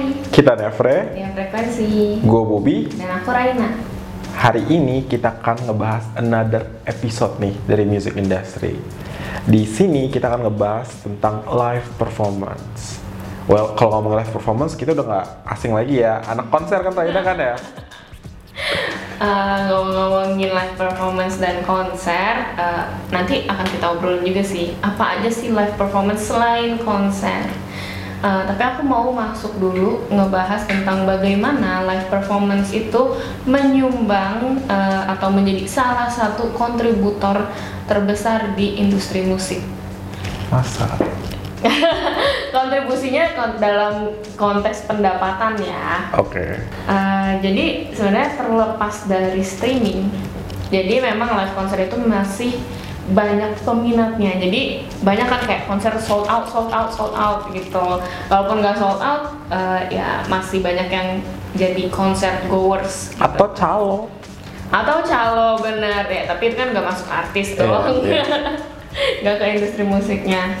Hai, kita Nevre, dengan frekuensi gue Bobby. dan aku Raina. Hari ini kita akan ngebahas another episode nih dari music industry. Di sini kita akan ngebahas tentang live performance. Well, kalau ngomong live performance kita udah nggak asing lagi ya. Anak konser kan Raina kan ya? Eh, ngomong-ngomongin live performance dan konser, eh, nanti akan kita obrolin juga sih. Apa aja sih live performance selain konser? Eh, tapi aku mau masuk dulu ngebahas tentang bagaimana live performance itu menyumbang eh, atau menjadi salah satu kontributor terbesar di industri musik. Masa? Kontribusinya kon- dalam konteks pendapatan ya. Oke. Uh, jadi sebenarnya terlepas dari streaming, jadi memang live konser itu masih banyak peminatnya. Jadi banyak kan kayak konser sold out, sold out, sold out gitu. Walaupun nggak sold out, uh, ya masih banyak yang jadi konser goers. gitu. Atau calo? Atau calo bener ya, tapi itu kan nggak masuk artis Iya, dong, iya. nggak ke industri musiknya.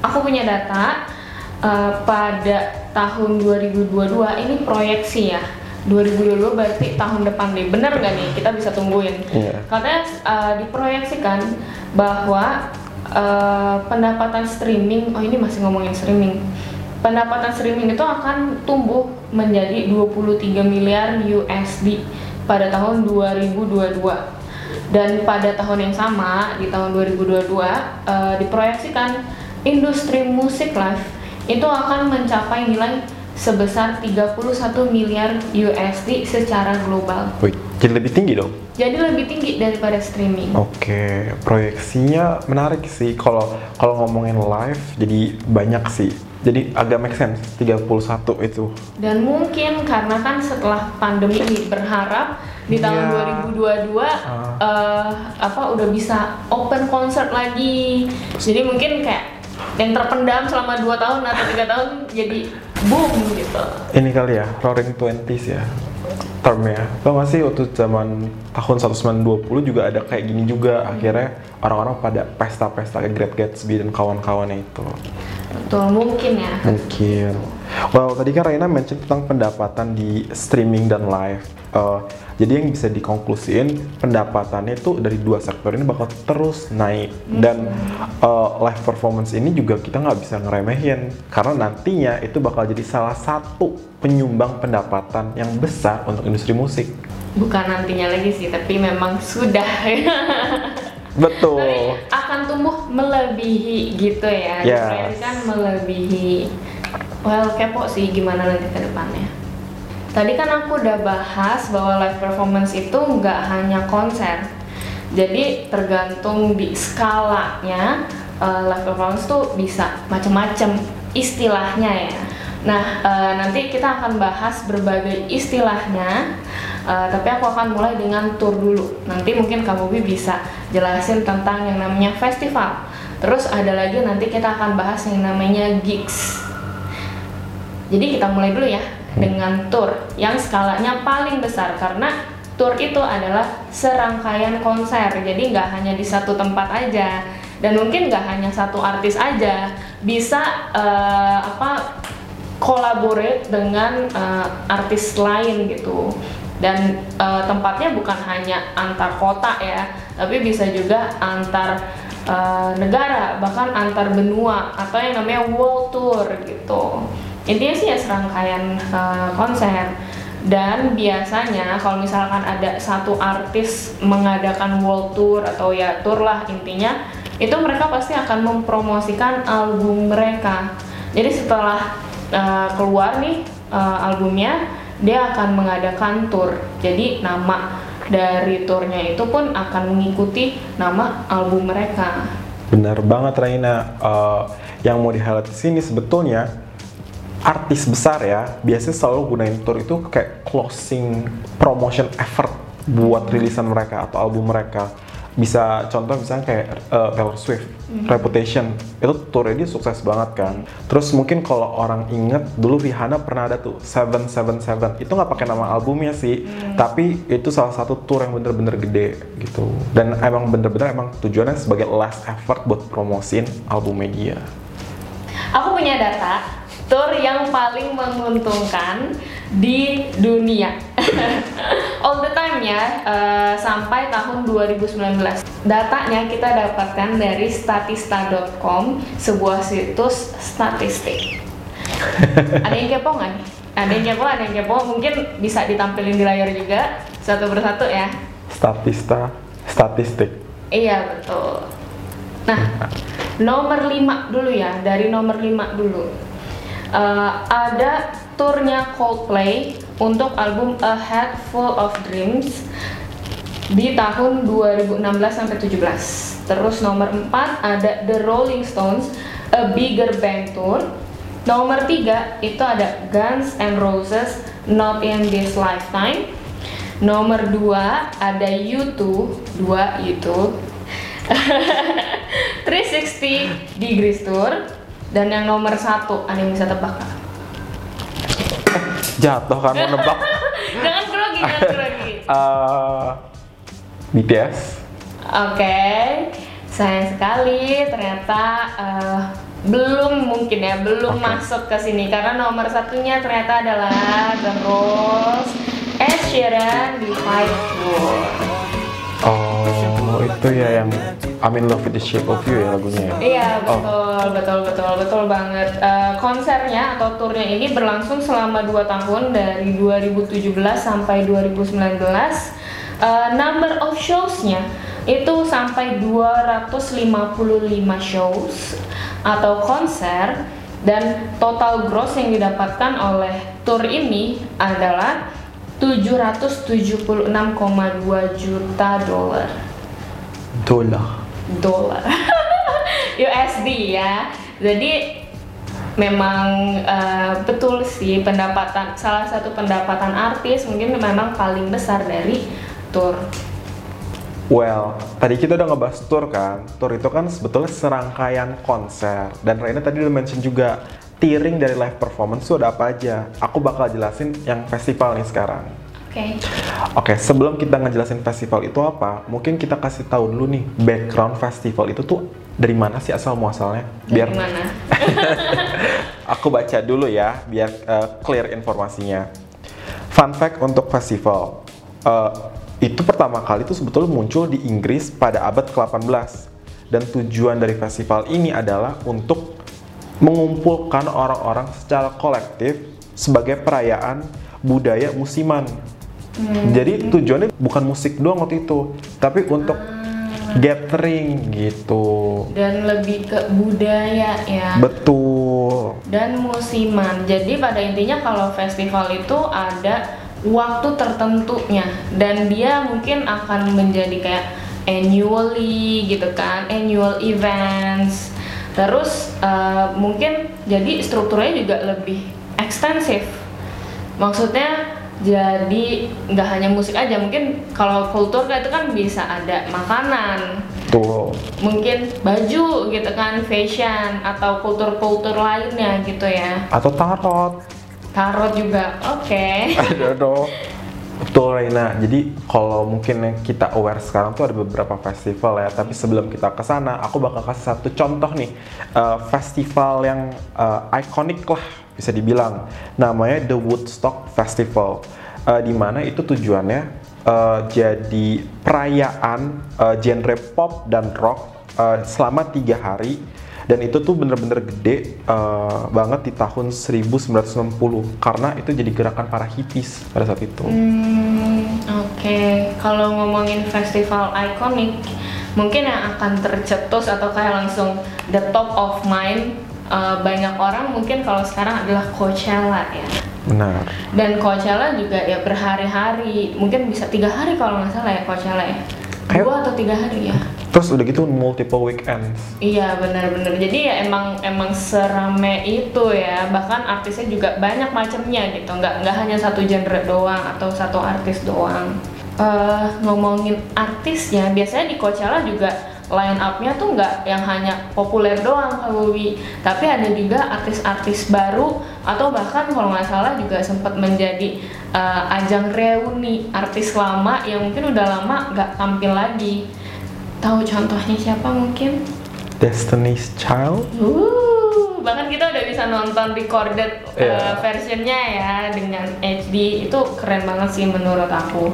Aku punya data uh, pada tahun 2022 ini proyeksi ya. 2022 berarti tahun depan nih, bener nggak nih? Kita bisa tungguin. Iya. Katanya uh, diproyeksikan bahwa uh, pendapatan streaming, oh ini masih ngomongin streaming. Pendapatan streaming itu akan tumbuh menjadi 23 miliar USD pada tahun 2022. Dan pada tahun yang sama di tahun 2022 uh, diproyeksikan industri musik live itu akan mencapai nilai sebesar 31 miliar USD secara global. Wih, jadi lebih tinggi dong? Jadi lebih tinggi daripada streaming. Oke, proyeksinya menarik sih. Kalau kalau ngomongin live, jadi banyak sih. Jadi agak make sense 31 itu. Dan mungkin karena kan setelah pandemi ini berharap di tahun Iya. 2022 eh, apa udah bisa open concert lagi. Jadi mungkin kayak yang terpendam selama 2 tahun atau tiga tahun jadi boom gitu. Ini kali ya, Roaring Twenties ya termnya. Tau gak sih waktu zaman tahun 1920 juga ada kayak gini juga akhirnya orang-orang pada pesta-pesta kayak Great Gatsby dan kawan-kawannya itu. Betul mungkin ya. Mungkin. Well, tadi kan Raina mention tentang pendapatan di streaming dan live. Uh, jadi yang bisa dikonklusiin pendapatannya itu dari dua sektor ini bakal terus naik dan uh, live performance ini juga kita nggak bisa ngeremehin karena nantinya itu bakal jadi salah satu penyumbang pendapatan yang besar untuk industri musik. Bukan nantinya lagi sih, tapi memang sudah. Betul. Tapi akan tumbuh melebihi gitu ya. Yes. Diproyeksikan melebihi. Well, kepo sih gimana nanti ke depannya. Tadi kan aku udah bahas bahwa live performance itu nggak hanya konser. Jadi tergantung di skalanya eh, live performance tuh bisa macam-macam istilahnya ya. Nah, eh, nanti kita akan bahas berbagai istilahnya. Eh, tapi aku akan mulai dengan tour dulu. Nanti mungkin Kak Bobi bisa jelasin tentang yang namanya festival. Terus ada lagi nanti kita akan bahas yang namanya gigs. Jadi kita mulai dulu ya dengan tour yang skalanya paling besar karena tour itu adalah serangkaian konser. Jadi nggak hanya di satu tempat aja dan mungkin nggak hanya satu artis aja, bisa eh, apa collaborate dengan eh, artis lain gitu. Dan eh, tempatnya bukan hanya antar kota ya, tapi bisa juga antar eh, negara, bahkan antar benua atau yang namanya world tour gitu. Intinya sih ya serangkaian uh, konser. Dan biasanya kalau misalkan ada satu artis mengadakan world tour atau ya tour lah intinya itu mereka pasti akan mempromosikan album mereka. Jadi setelah uh, keluar nih uh, albumnya dia akan mengadakan tour. Jadi nama dari tournya itu pun akan mengikuti nama album mereka. Benar banget Raina. Uh, yang mau di highlight di sini sebetulnya artis besar ya biasanya selalu gunain tour itu kayak closing promotion effort buat rilisan mereka atau album mereka bisa contoh misalnya kayak uh, Taylor Swift Reputation itu tournya dia sukses banget kan. Terus mungkin kalau orang inget dulu Rihanna pernah ada tuh 777 itu nggak pakai nama albumnya sih tapi itu salah satu tour yang bener-bener gede gitu. Dan emang bener-bener emang tujuannya sebagai last effort buat promosiin albumnya dia. Aku punya data tour yang paling menguntungkan di dunia all the time ya uh, sampai tahun 2019 datanya kita dapatkan dari statista.com sebuah situs statistik. Ada yang kepo nggak nih? Ada yang kepo ada yang kepo. Mungkin bisa ditampilin di layar juga satu persatu ya. Statista statistik. Iya betul. Nah nomor 5 dulu ya dari nomor 5 dulu. Uh, ada turnya Coldplay untuk album A Head Full of Dreams di tahun 2016 sampai 17. Terus nomor 4 ada The Rolling Stones A Bigger Bang Tour. Nomor 3 itu ada Guns N' Roses Not in This Lifetime. Nomor 2 ada U2, 2 U2. 360 Degrees Tour dan yang nomor satu ada yang bisa tebak kan? Jatuh kan mau nebak jangan grogi jangan grogi uh, BTS oke okay. sayang sekali ternyata uh, belum mungkin ya belum okay. masuk ke sini karena nomor satunya ternyata adalah The Rose Ed Sheeran di Five World oh itu ya yang I'm in love with the shape of you ya lagunya ya? Iya betul oh. betul betul betul banget. Uh, konsernya atau turnya ini berlangsung selama 2 tahun dari 2017 sampai 2019. Uh, number of showsnya itu sampai 255 shows atau konser dan total gross yang didapatkan oleh tour ini adalah 776,2 juta dolar. Dolar dolar USD ya jadi memang uh, betul sih pendapatan salah satu pendapatan artis mungkin memang paling besar dari tour Well, tadi kita udah ngebahas tour kan. Tour itu kan sebetulnya serangkaian konser. Dan Raina tadi udah mention juga tiering dari live performance itu ada apa aja. Aku bakal jelasin yang festival nih sekarang. Oke. Okay. Oke, okay, sebelum kita ngejelasin festival itu apa, mungkin kita kasih tahu dulu nih background festival itu tuh dari mana sih asal muasalnya? Biar dari mana? aku baca dulu ya, biar uh, clear informasinya. Fun fact untuk festival, uh, itu pertama kali itu sebetulnya muncul di Inggris pada abad ke-18 dan tujuan dari festival ini adalah untuk mengumpulkan orang-orang secara kolektif sebagai perayaan budaya musiman Hmm. Jadi tujuannya bukan musik doang waktu itu, tapi untuk ah. gathering gitu. Dan lebih ke budaya ya. Betul. Dan musiman. Jadi pada intinya kalau festival itu ada waktu tertentunya dan dia mungkin akan menjadi kayak annually gitu kan, annual events. Terus uh, mungkin jadi strukturnya juga lebih ekstensif. Maksudnya jadi nggak hanya musik aja mungkin kalau kultur itu kan bisa ada makanan Tuh. mungkin baju gitu kan fashion atau kultur-kultur lainnya gitu ya atau tarot tarot juga oke okay. aduh Betul Reina. Jadi kalau mungkin kita aware sekarang tuh ada beberapa festival ya. Tapi sebelum kita ke sana, aku bakal kasih satu contoh nih uh, festival yang uh, ikonik lah bisa dibilang. Namanya The Woodstock Festival. Uh, di mana itu tujuannya uh, jadi perayaan uh, genre pop dan rock uh, selama tiga hari dan itu tuh bener-bener gede uh, banget di tahun 1960 karena itu jadi gerakan para hippies pada saat itu. Hmm, Oke, okay. kalau ngomongin festival ikonik, mungkin yang akan tercetus atau kayak langsung the top of mind uh, banyak orang mungkin kalau sekarang adalah Coachella ya. Benar. Dan Coachella juga ya berhari-hari, mungkin bisa tiga hari kalau nggak salah ya Coachella ya. Dua atau tiga hari ya. Terus udah gitu multiple weekends. Iya benar-benar. Jadi ya emang emang serame itu ya. Bahkan artisnya juga banyak macamnya gitu. Nggak nggak hanya satu genre doang atau satu artis doang. Uh, ngomongin artisnya, biasanya di Coachella juga line up-nya tuh nggak yang hanya populer doang kalau tapi ada juga artis-artis baru atau bahkan kalau nggak salah juga sempat menjadi uh, ajang reuni artis lama yang mungkin udah lama nggak tampil lagi Tahu contohnya siapa mungkin? Destiny's Child. Uh, bahkan kita udah bisa nonton recorded uh, Iya. versionnya ya dengan HD itu keren banget sih menurut aku.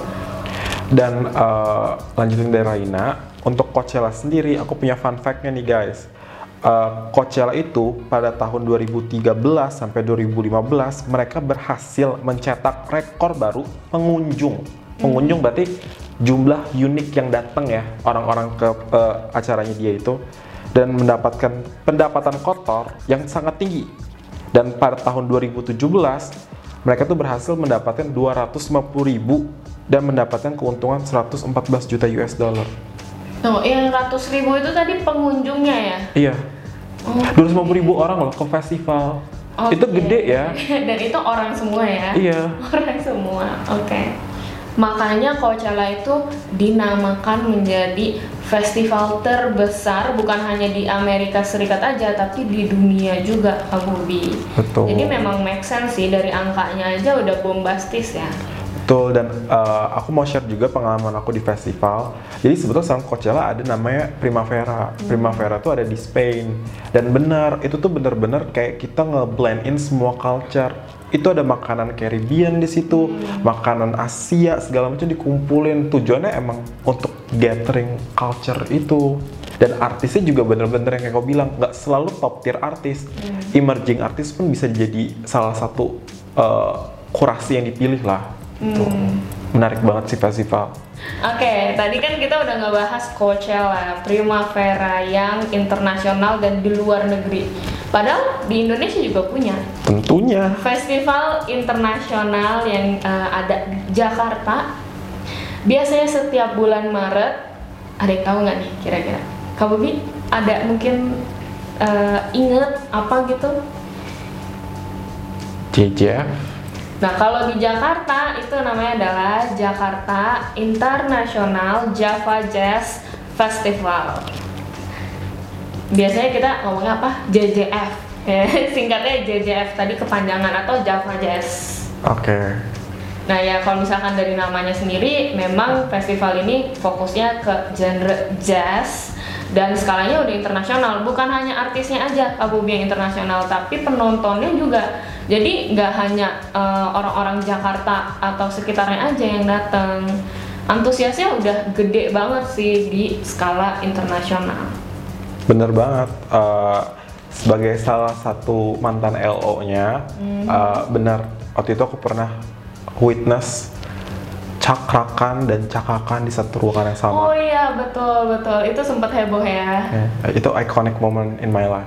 Dan eh, lanjutin dari Raina, untuk Coachella sendiri aku punya fun fact-nya nih guys. Eh, Coachella itu pada tahun 2013 sampai 2015 mereka berhasil mencetak rekor baru pengunjung. Pengunjung berarti jumlah unik yang datang ya orang-orang ke eh, acaranya dia itu dan mendapatkan pendapatan kotor yang sangat tinggi. Dan pada tahun 2017 mereka tuh berhasil mendapatkan 250 ribu dan mendapatkan keuntungan 114 juta US dollar. Tuh, yang ratus ribu itu tadi pengunjungnya ya? Iya, Oh, 250 ribu orang loh ke festival. oke. Itu gede ya. Dan itu orang semua ya? Iya. Orang semua, oke. Makanya Coachella itu dinamakan menjadi festival terbesar bukan hanya di Amerika Serikat aja tapi di dunia juga Kak Bobi. Betul. Jadi memang make sense sih dari angkanya aja udah bombastis ya. Betul dan eh, aku mau share juga pengalaman aku di festival. Jadi sebetulnya sekarang Coachella ada namanya Primavera. Primavera tuh ada di Spain. Dan benar, itu tuh bener-bener kayak kita nge-blend in semua culture. Itu ada makanan Caribbean di situ, makanan Asia segala macam dikumpulin. Tujuannya emang untuk gathering culture itu. Dan artisnya juga bener-bener yang kayak kau bilang, nggak selalu top tier artis. Emerging artis pun bisa jadi salah satu eh, kurasi yang dipilih lah. Tuh. Menarik banget sih festival. Oke, tadi kan kita udah ngebahas Coachella, Primavera yang internasional dan di luar negeri. Padahal di Indonesia juga punya Tentunya. festival internasional yang eh, ada di Jakarta. Biasanya setiap bulan Maret. Ada yang tahu nggak nih kira-kira? Kak Bobi ada mungkin eh, inget apa gitu? JJ. Nah, kalau di Jakarta itu namanya adalah Jakarta International Java Jazz Festival. Biasanya kita ngomongnya apa? JJF. Ya, Singkatnya JJF tadi kepanjangan atau Java Jazz. Oke. Nah ya kalau misalkan dari namanya sendiri memang festival ini fokusnya ke genre jazz dan skalanya udah internasional bukan hanya artisnya aja Kak Bobi yang internasional tapi penontonnya juga jadi nggak hanya eh, orang-orang Jakarta atau sekitarnya aja yang datang antusiasnya udah gede banget sih di skala internasional Bener banget. Eh, sebagai salah satu mantan LO-nya, eh, benar. Waktu itu aku pernah witness cakrakan dan cakakan di satu ruangan yang sama. oh iya betul betul itu sempat heboh ya Ya, itu iconic moment in my life.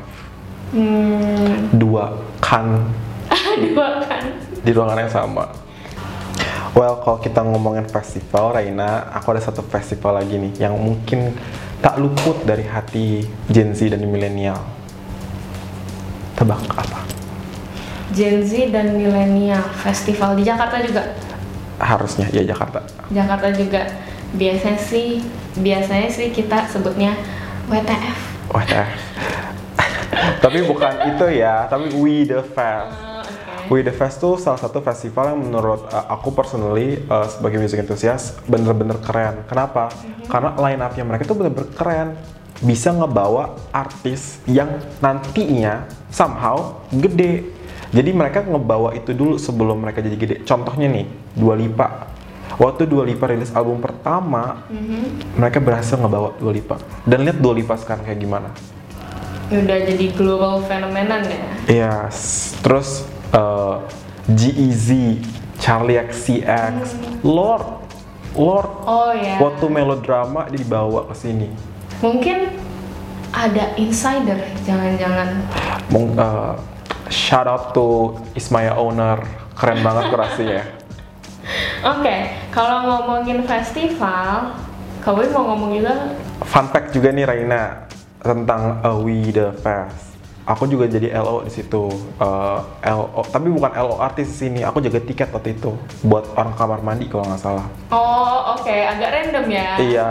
hmm Dua kan dua kan di ruangan yang sama. Well, kalau kita ngomongin festival, Raina, aku ada satu festival lagi nih yang mungkin tak luput dari hati Gen Z dan milenial. Tebak apa? Gen Z dan milenial festival di Jakarta juga. Harusnya ya Jakarta. Jakarta juga biasanya sih biasanya sih kita sebutnya WTF. Ya. tapi bukan itu ya, tapi We The Fest. Oh, oke. We The Fest tuh salah satu festival yang menurut uh, aku personally uh, sebagai music enthusiast bener-bener keren. Kenapa? Karena line up-nya mereka tuh bener-bener keren. Bisa ngebawa artis yang nantinya somehow gede. Jadi mereka ngebawa itu dulu sebelum mereka jadi gede. Contohnya nih, Dua Lipa. Waktu Dua Lipa rilis album pertama, Mhm. mereka berhasil ngebawa Dua Lipa. Dan lihat Dua Lipa sekarang kayak gimana. Udah jadi global phenomenon ya. Iya, s- terus uh, G-Eazy, Charlie XCX, Lord, Lord, Oh ya. waktu melodrama dibawa ke sini. Mungkin ada insider jangan-jangan. Mung- uh, shout out to Ismaya Owner, keren banget kurasinya. Oke, kalau ngomongin festival, kamu mau ngomong juga Fun fact juga nih Raina tentang uh, We The Fest. Aku juga jadi LO di situ. Uh, LO, tapi bukan LO artis sini. Aku jaga tiket waktu itu buat orang kamar mandi kalau nggak salah. Oh, oke, agak random ya. Iya,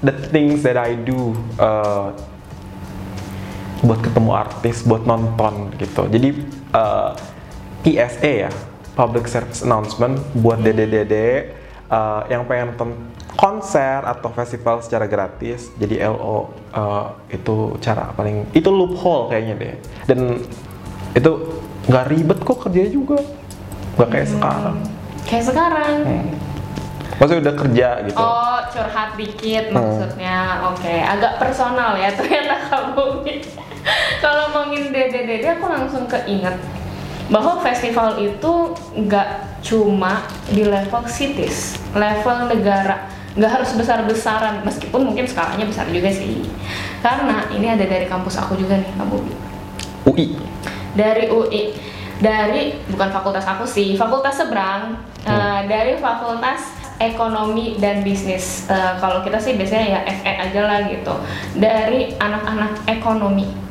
the things that I do uh, buat ketemu artis, buat nonton gitu. Jadi uh, PSA ya, public service announcement buat dede-dede uh, yang pengen nonton konser atau festival secara gratis. Jadi LO uh, itu cara paling itu loophole kayaknya deh. Dan itu nggak ribet kok kerjanya juga nggak kayak sekarang Kayak sekarang. hmm. maksudnya udah kerja gitu Oh, curhat dikit Hmm. maksudnya. Oke, agak personal ya ternyata kamu. Kalau ngomongin dede-dede aku langsung keinget bahwa festival itu nggak cuma di level cities, level negara, nggak harus besar-besaran meskipun mungkin skalanya besar juga sih. Karena ini ada dari kampus aku juga nih, Bobi. UI Dari UI, dari bukan fakultas aku sih, fakultas seberang, eh, dari fakultas ekonomi dan bisnis. Eh, kalau kita sih biasanya ya FE aja lah gitu. Dari anak-anak ekonomi,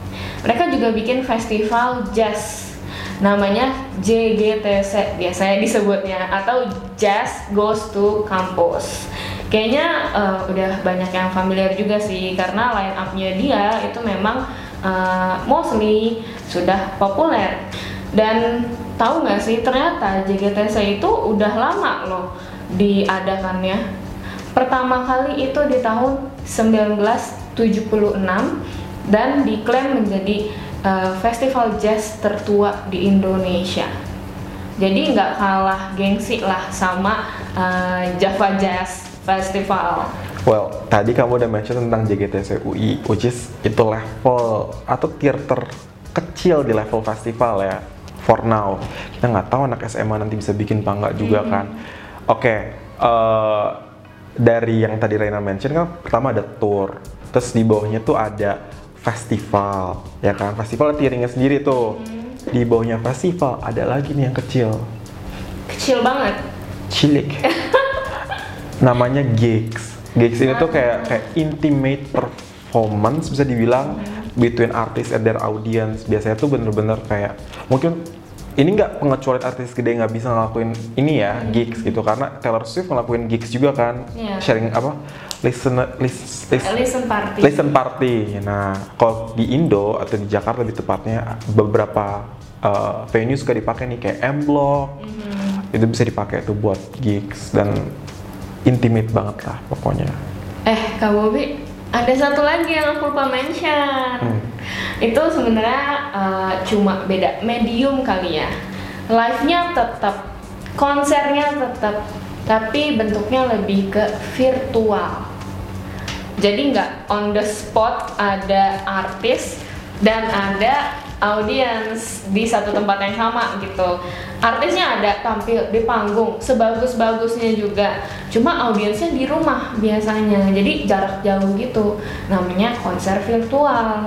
mereka juga bikin festival jazz. Namanya JGTC biasanya disebutnya atau Jazz Goes to Campus. Kayaknya eh, udah banyak yang familiar juga sih karena line up-nya dia itu memang eh, mostly sudah populer. Dan tahu nggak sih ternyata JGTC itu udah lama loh diadakannya. Pertama kali itu di tahun 1976 dan diklaim menjadi eh, festival jazz tertua di Indonesia. Jadi nggak kalah gengsi lah sama eh, Java Jazz Festival. Well, tadi kamu udah mention tentang JGTC UI, which is itu level atau tier terkecil di level festival ya. For now, kita nggak tahu anak SMA nanti bisa bikin apa nggak juga kan. Oke, eh, dari yang tadi Reina mention kan pertama ada tour, terus di bawahnya tuh ada festival, ya kan? Festival ada tieringnya sendiri tuh. Di bawahnya festival ada lagi nih yang kecil, Kecil banget. cilik. namanya gigs. Gigs ini tuh kayak kayak intimate performance bisa dibilang between artist and their audience. Biasanya tuh bener-bener kayak mungkin ini nggak pengecualian artis gede nggak bisa ngelakuin ini ya gigs gitu karena Taylor Swift ngelakuin gigs juga kan Iya. sharing apa listen lis, lis- Listen party. listen party. Nah kalau di Indo atau di Jakarta lebih tepatnya beberapa uh, venue suka dipakai nih kayak M Block Mhm. itu bisa dipakai tuh buat gigs dan intimate banget lah pokoknya. Eh, Kak Bobi, ada satu lagi yang aku lupa mention. Hmm. Itu sebenarnya uh, cuma beda medium kali ya. Live-nya tetap, konsernya tetap, tapi bentuknya lebih ke virtual. Jadi nggak on the spot ada artis dan ada audience di satu tempat yang sama gitu. Artisnya ada tampil di panggung sebagus-bagusnya juga. Cuma audiensnya di rumah biasanya. Jadi jarak jauh gitu. Namanya konser virtual.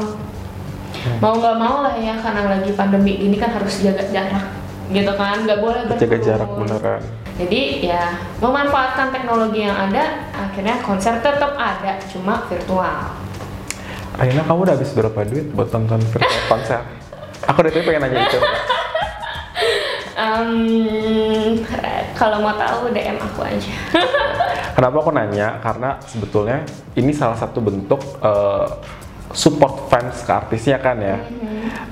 Mau nggak mau lah ya karena lagi pandemi ini kan harus jaga jarak gitu kan nggak boleh Jaga berkerumun. jarak beneran. Jadi ya memanfaatkan teknologi yang ada, akhirnya konser tetap ada, cuma virtual. Akhirnya kamu udah habis berapa duit buat tonton virtual konser? Aku dari tadi pengen nanya itu. Em, kalau mau tahu DM aku aja. Kenapa aku nanya? Karena sebetulnya ini salah satu bentuk eh, support fans ke artisnya kan ya.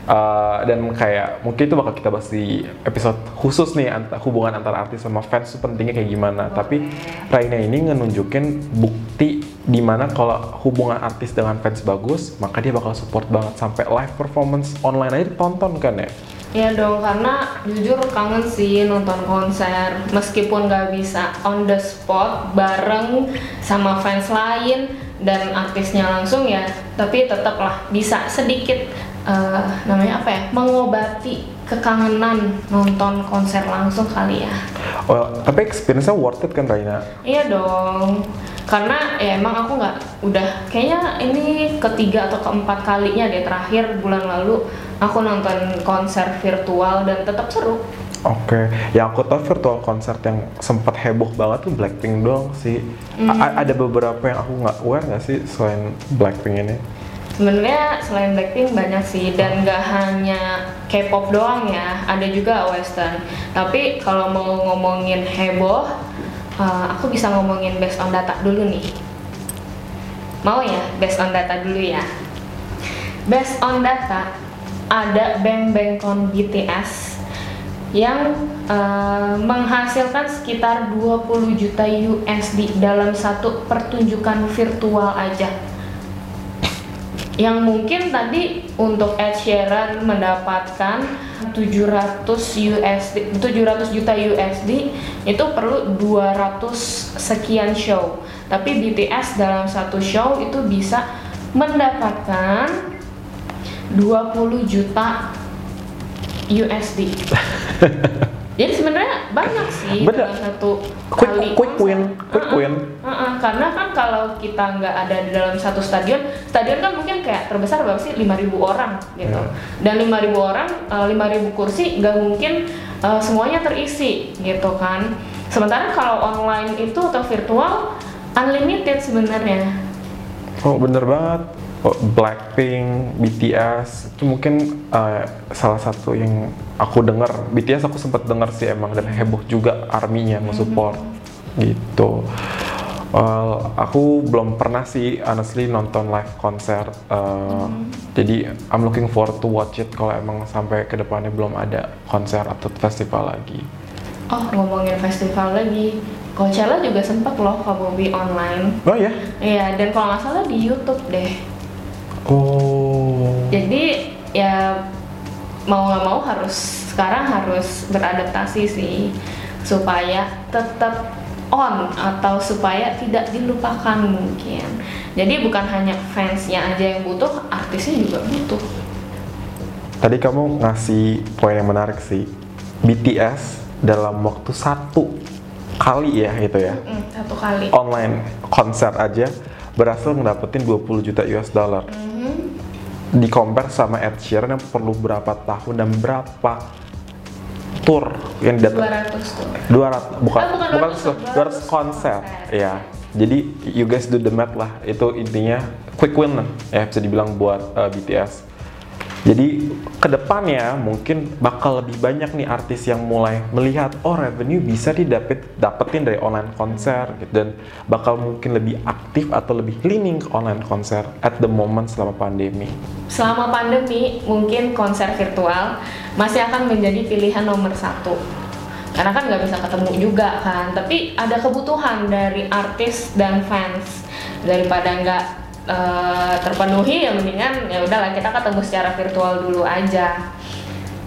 Eh, dan kayak mungkin itu bakal kita bahas di episode khusus nih ant- hubungan antara artis sama fans itu pentingnya kayak gimana. Tapi Raina ini ngenunjukin bukti di mana kalau hubungan artis dengan fans bagus, maka dia bakal support banget sampai live performance online aja ditonton kan ya. Ya dong, karena jujur kangen sih nonton konser Meskipun nggak bisa on the spot bareng sama fans lain dan artisnya langsung ya Tapi tetaplah bisa sedikit eh, namanya apa ya, mengobati kekangenan nonton konser langsung kali ya Well, tapi experience-nya worth it kan Raina? Iya dong, karena ya emang aku nggak udah kayaknya ini ketiga atau keempat kalinya deh terakhir bulan lalu aku nonton konser virtual dan tetap seru. Oke, yang aku tahu virtual concert yang sempat heboh banget tuh Blackpink doang sih. A- ada beberapa yang aku nggak aware nggak sih selain Blackpink ini? Sebenarnya selain Blackpink banyak sih dan nggak hanya K-pop doang ya, ada juga Western. Tapi kalau mau ngomongin heboh, uh, aku bisa ngomongin based on data dulu nih. Mau ya, based on data dulu ya. Based on data, ada Bang Bangkon BTS yang uh, menghasilkan sekitar 20 juta USD dalam satu pertunjukan virtual aja. Yang mungkin tadi untuk Ed Sheeran mendapatkan 700 USD 700 juta USD itu perlu 200 sekian show. Tapi BTS dalam satu show itu bisa mendapatkan 20 juta USD jadi sebenarnya banyak sih Bener. dalam satu Quick- kali quick konser. win, quick Uh-uh. win. Uh-uh, karena kan kalau kita nggak ada di dalam satu stadion, stadion kan mungkin kayak terbesar berapa sih 5.000 orang gitu. Ya. Dan 5.000 orang, uh, 5.000 kursi nggak mungkin uh, semuanya terisi gitu kan. Sementara kalau online itu atau virtual unlimited sebenarnya. Oh bener banget. Oh, Blackpink, BTS itu mungkin uh, salah satu yang aku dengar. BTS aku sempat dengar sih emang dan heboh juga arminya nge-support gitu. Well, aku belum pernah sih honestly nonton live konser. uh, Jadi I'm looking forward to watch it kalau emang sampai ke depannya belum ada konser atau festival lagi. Oh ngomongin festival lagi, Coachella juga sempat loh Kak Bobby online. Oh ya? Iya dan kalau nggak salah di YouTube deh. Oh. jadi ya mau nggak mau harus sekarang harus beradaptasi sih supaya tetap on atau supaya tidak dilupakan mungkin jadi bukan hanya fansnya aja yang butuh artisnya juga butuh Tadi kamu ngasih poin yang menarik sih. BTS dalam waktu satu kali ya itu ya Mm, satu kali online konser aja berhasil ngedapetin 20 juta US dollar. Mhm. Di compare sama Ed Sheeran yang perlu berapa tahun dan berapa tour yang datang 200 tuh 200 bukan Ah, bukan bukan 200, 200, konser. Ya. Jadi you guys do the math lah. Itu intinya quick win lah ya bisa dibilang buat uh, BTS. Jadi ke depannya mungkin bakal lebih banyak nih artis yang mulai melihat oh revenue bisa didapet dapetin dari online konser gitu. Dan bakal mungkin lebih aktif atau lebih leaning ke online konser at the moment selama pandemi. selama pandemi mungkin konser virtual masih akan menjadi pilihan nomor satu. Karena kan nggak bisa ketemu juga kan. Tapi ada kebutuhan dari artis dan fans. Daripada nggak eh, terpenuhi ya mendingan ya udahlah kita ketemu secara virtual dulu aja.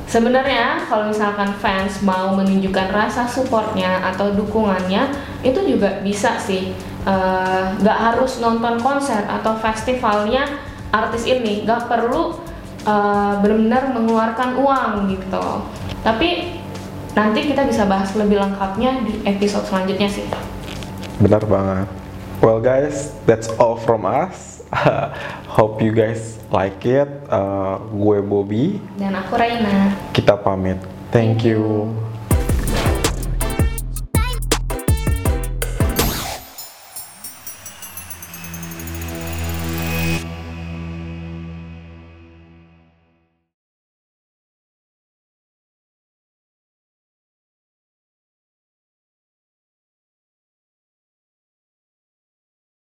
Sebenarnya kalau misalkan fans mau menunjukkan rasa supportnya atau dukungannya itu juga bisa sih. Eh, nggak harus nonton konser atau festivalnya artis ini. Nggak perlu eh, benar-benar mengeluarkan uang gitu. Tapi nanti kita bisa bahas lebih lengkapnya di episode selanjutnya sih. Benar banget. Well guys, that's all from us. Hope you guys like it. Uh, gue Bobby. dan aku Raina Kita pamit. Thank you.